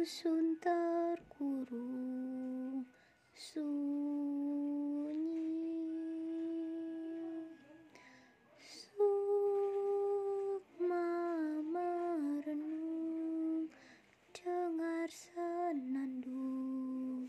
dusun terkurung sunyi. Sukma merenung dengar senandung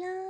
La